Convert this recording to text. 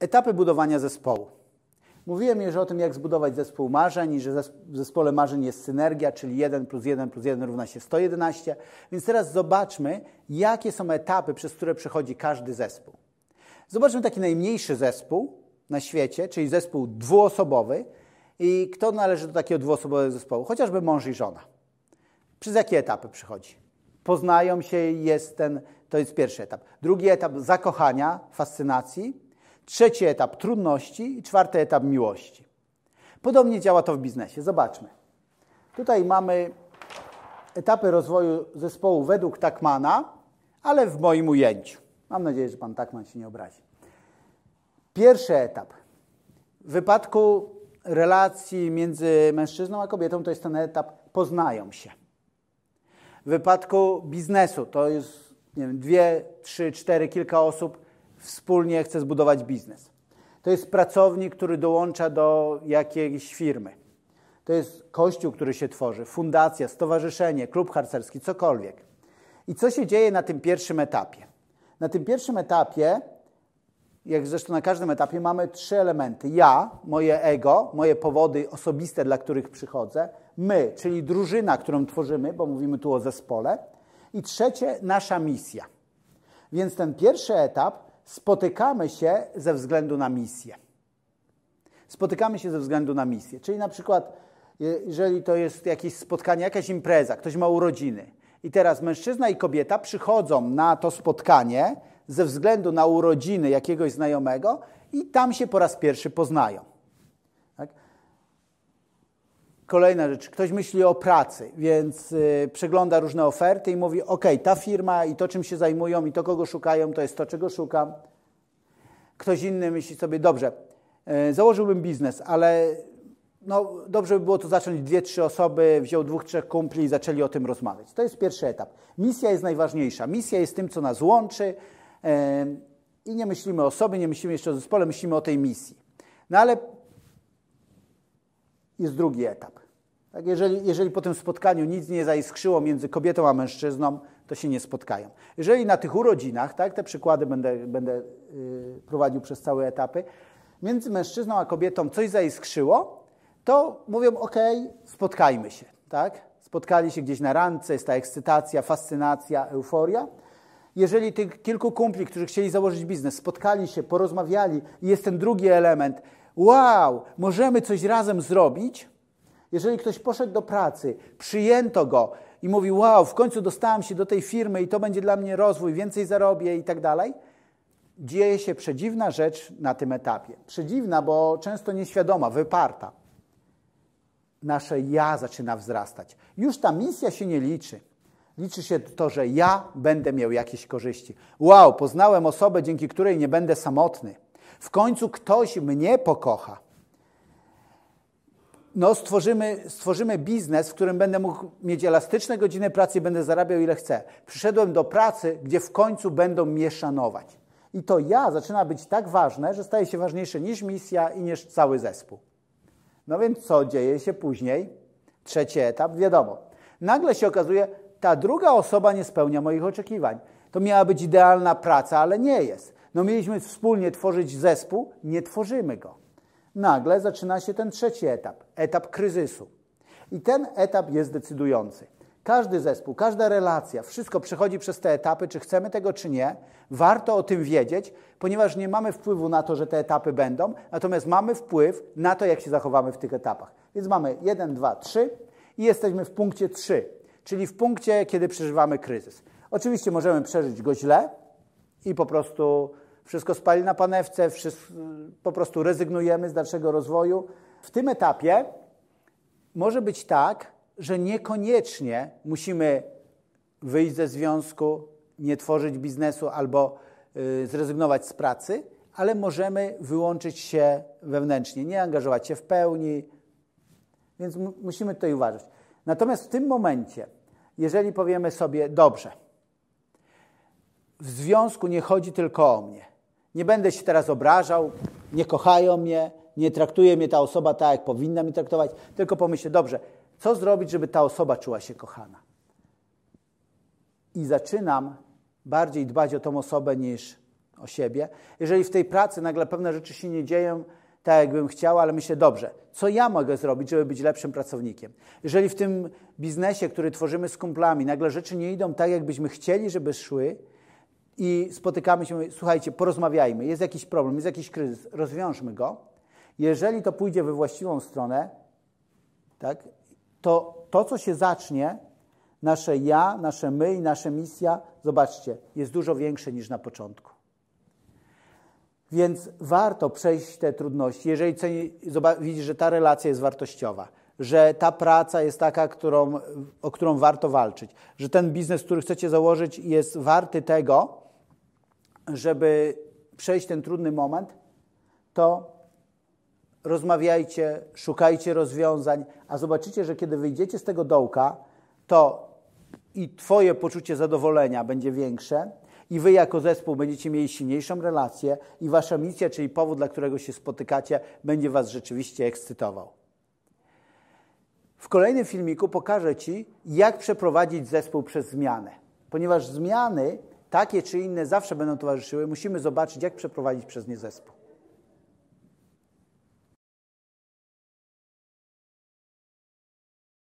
Etapy budowania zespołu. Mówiłem już o tym, jak zbudować zespół marzeń i że w zespole marzeń jest synergia, czyli 1 plus 1 plus 1 równa się 111. Więc teraz zobaczmy, jakie są etapy, przez które przechodzi każdy zespół. Zobaczmy taki najmniejszy zespół na świecie, czyli zespół dwuosobowy. I kto należy do takiego dwuosobowego zespołu? Chociażby mąż i żona. Przez jakie etapy przychodzi? Poznają się, jest ten, to jest pierwszy etap. Drugi etap zakochania, fascynacji trzeci etap trudności i czwarty etap miłości. Podobnie działa to w biznesie. Zobaczmy. Tutaj mamy etapy rozwoju zespołu według Takmana, ale w moim ujęciu. Mam nadzieję, że pan Takman się nie obrazi. Pierwszy etap. W wypadku relacji między mężczyzną a kobietą to jest ten etap poznają się. W wypadku biznesu to jest nie wiem, dwie, trzy, cztery, kilka osób wspólnie chce zbudować biznes. To jest pracownik, który dołącza do jakiejś firmy. To jest kościół, który się tworzy, fundacja, stowarzyszenie, klub harcerski, cokolwiek. I co się dzieje na tym pierwszym etapie? Na tym pierwszym etapie, jak zresztą na każdym etapie, mamy trzy elementy. Ja, moje ego, moje powody osobiste, dla których przychodzę, my, czyli drużyna, którą tworzymy, bo mówimy tu o zespole, i trzecie, nasza misja. Więc ten pierwszy etap spotykamy się ze względu na misję. Spotykamy się ze względu na misję. Czyli na przykład, jeżeli to jest jakieś spotkanie, jakaś impreza, ktoś ma urodziny i teraz mężczyzna i kobieta przychodzą na to spotkanie ze względu na urodziny jakiegoś znajomego i tam się po raz pierwszy poznają. Kolejna rzecz, ktoś myśli o pracy, więc y, przegląda różne oferty i mówi: OK, ta firma i to, czym się zajmują, i to, kogo szukają, to jest to, czego szukam. Ktoś inny myśli sobie: Dobrze, y, założyłbym biznes, ale no, dobrze by było to zacząć dwie, trzy osoby, wziął dwóch, trzech kumpli i zaczęli o tym rozmawiać. To jest pierwszy etap. Misja jest najważniejsza. Misja jest tym, co nas łączy y, i nie myślimy o sobie, nie myślimy jeszcze o zespole, myślimy o tej misji. No ale jest drugi etap. Tak, jeżeli, jeżeli po tym spotkaniu nic nie zaiskrzyło między kobietą a mężczyzną, to się nie spotkają. Jeżeli na tych urodzinach, tak, te przykłady będę, będę yy, prowadził przez całe etapy, między mężczyzną a kobietą coś zaiskrzyło, to mówią, ok, spotkajmy się. Tak? Spotkali się gdzieś na randce, jest ta ekscytacja, fascynacja, euforia. Jeżeli tych kilku kumpli, którzy chcieli założyć biznes, spotkali się, porozmawiali i jest ten drugi element, wow, możemy coś razem zrobić. Jeżeli ktoś poszedł do pracy, przyjęto go i mówi, wow, w końcu dostałem się do tej firmy i to będzie dla mnie rozwój, więcej zarobię i tak dalej, dzieje się przedziwna rzecz na tym etapie. Przedziwna, bo często nieświadoma, wyparta. Nasze ja zaczyna wzrastać. Już ta misja się nie liczy. Liczy się to, że ja będę miał jakieś korzyści. Wow, poznałem osobę, dzięki której nie będę samotny. W końcu ktoś mnie pokocha. No, stworzymy, stworzymy biznes, w którym będę mógł mieć elastyczne godziny pracy i będę zarabiał ile chcę. Przyszedłem do pracy, gdzie w końcu będą mnie szanować. I to ja zaczyna być tak ważne, że staje się ważniejsze niż misja i niż cały zespół. No więc co dzieje się później? Trzeci etap, wiadomo. Nagle się okazuje, ta druga osoba nie spełnia moich oczekiwań. To miała być idealna praca, ale nie jest. No mieliśmy wspólnie tworzyć zespół, nie tworzymy go. Nagle zaczyna się ten trzeci etap, etap kryzysu. I ten etap jest decydujący. Każdy zespół, każda relacja, wszystko przechodzi przez te etapy, czy chcemy tego, czy nie. Warto o tym wiedzieć, ponieważ nie mamy wpływu na to, że te etapy będą, natomiast mamy wpływ na to, jak się zachowamy w tych etapach. Więc mamy 1, 2, 3 i jesteśmy w punkcie 3, czyli w punkcie, kiedy przeżywamy kryzys. Oczywiście możemy przeżyć go źle, i po prostu wszystko spali na panewce, wszystko, po prostu rezygnujemy z dalszego rozwoju. W tym etapie może być tak, że niekoniecznie musimy wyjść ze związku, nie tworzyć biznesu albo y, zrezygnować z pracy, ale możemy wyłączyć się wewnętrznie, nie angażować się w pełni, więc musimy tutaj uważać. Natomiast w tym momencie, jeżeli powiemy sobie, dobrze, w związku nie chodzi tylko o mnie. Nie będę się teraz obrażał, nie kochają mnie, nie traktuje mnie ta osoba tak, jak powinna mnie traktować, tylko pomyślę, dobrze, co zrobić, żeby ta osoba czuła się kochana? I zaczynam bardziej dbać o tą osobę niż o siebie. Jeżeli w tej pracy nagle pewne rzeczy się nie dzieją tak, jakbym chciał, ale myślę, dobrze, co ja mogę zrobić, żeby być lepszym pracownikiem? Jeżeli w tym biznesie, który tworzymy z kumplami, nagle rzeczy nie idą tak, jakbyśmy chcieli, żeby szły, i spotykamy się, słuchajcie, porozmawiajmy, jest jakiś problem, jest jakiś kryzys, rozwiążmy go. Jeżeli to pójdzie we właściwą stronę, tak, to to, co się zacznie, nasze ja, nasze my i nasza misja, zobaczcie, jest dużo większe niż na początku. Więc warto przejść te trudności, jeżeli widzisz, że ta relacja jest wartościowa, że ta praca jest taka, którą, o którą warto walczyć, że ten biznes, który chcecie założyć, jest warty tego, żeby przejść ten trudny moment, to rozmawiajcie, szukajcie rozwiązań, a zobaczycie, że kiedy wyjdziecie z tego dołka, to i Twoje poczucie zadowolenia będzie większe, i Wy jako zespół będziecie mieli silniejszą relację, i Wasza misja, czyli powód, dla którego się spotykacie, będzie Was rzeczywiście ekscytował. W kolejnym filmiku pokażę Ci, jak przeprowadzić zespół przez zmianę, ponieważ zmiany takie czy inne zawsze będą towarzyszyły, musimy zobaczyć, jak przeprowadzić przez nie zespół.